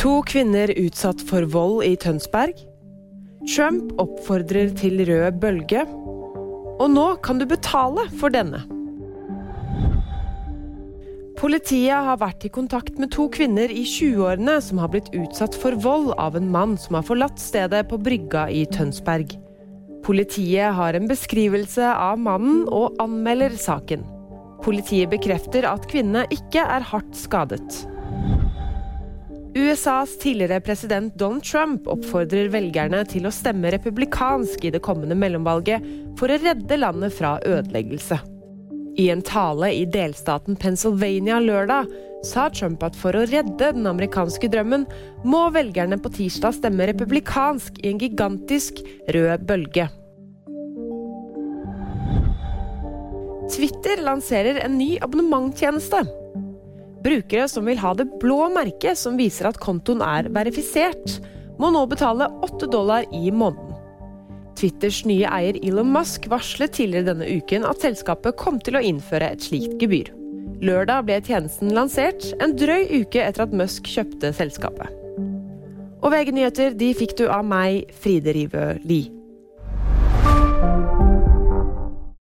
To kvinner utsatt for vold i Tønsberg. Trump oppfordrer til rød bølge. Og nå kan du betale for denne. Politiet har vært i kontakt med to kvinner i 20-årene som har blitt utsatt for vold av en mann som har forlatt stedet på brygga i Tønsberg. Politiet har en beskrivelse av mannen og anmelder saken. Politiet bekrefter at kvinnene ikke er hardt skadet. USAs tidligere president Donald Trump oppfordrer velgerne til å stemme republikansk i det kommende mellomvalget for å redde landet fra ødeleggelse. I en tale i delstaten Pennsylvania lørdag sa Trump at for å redde den amerikanske drømmen, må velgerne på tirsdag stemme republikansk i en gigantisk rød bølge. Twitter lanserer en ny abonnementtjeneste. Brukere som vil ha det blå merket som viser at kontoen er verifisert, må nå betale 8 dollar i måneden. Twitters nye eier Elon Musk varslet tidligere denne uken at selskapet kom til å innføre et slikt gebyr. Lørdag ble tjenesten lansert, en drøy uke etter at Musk kjøpte selskapet. Og VG-nyheter de fikk du av meg, Fride Rivø Lie.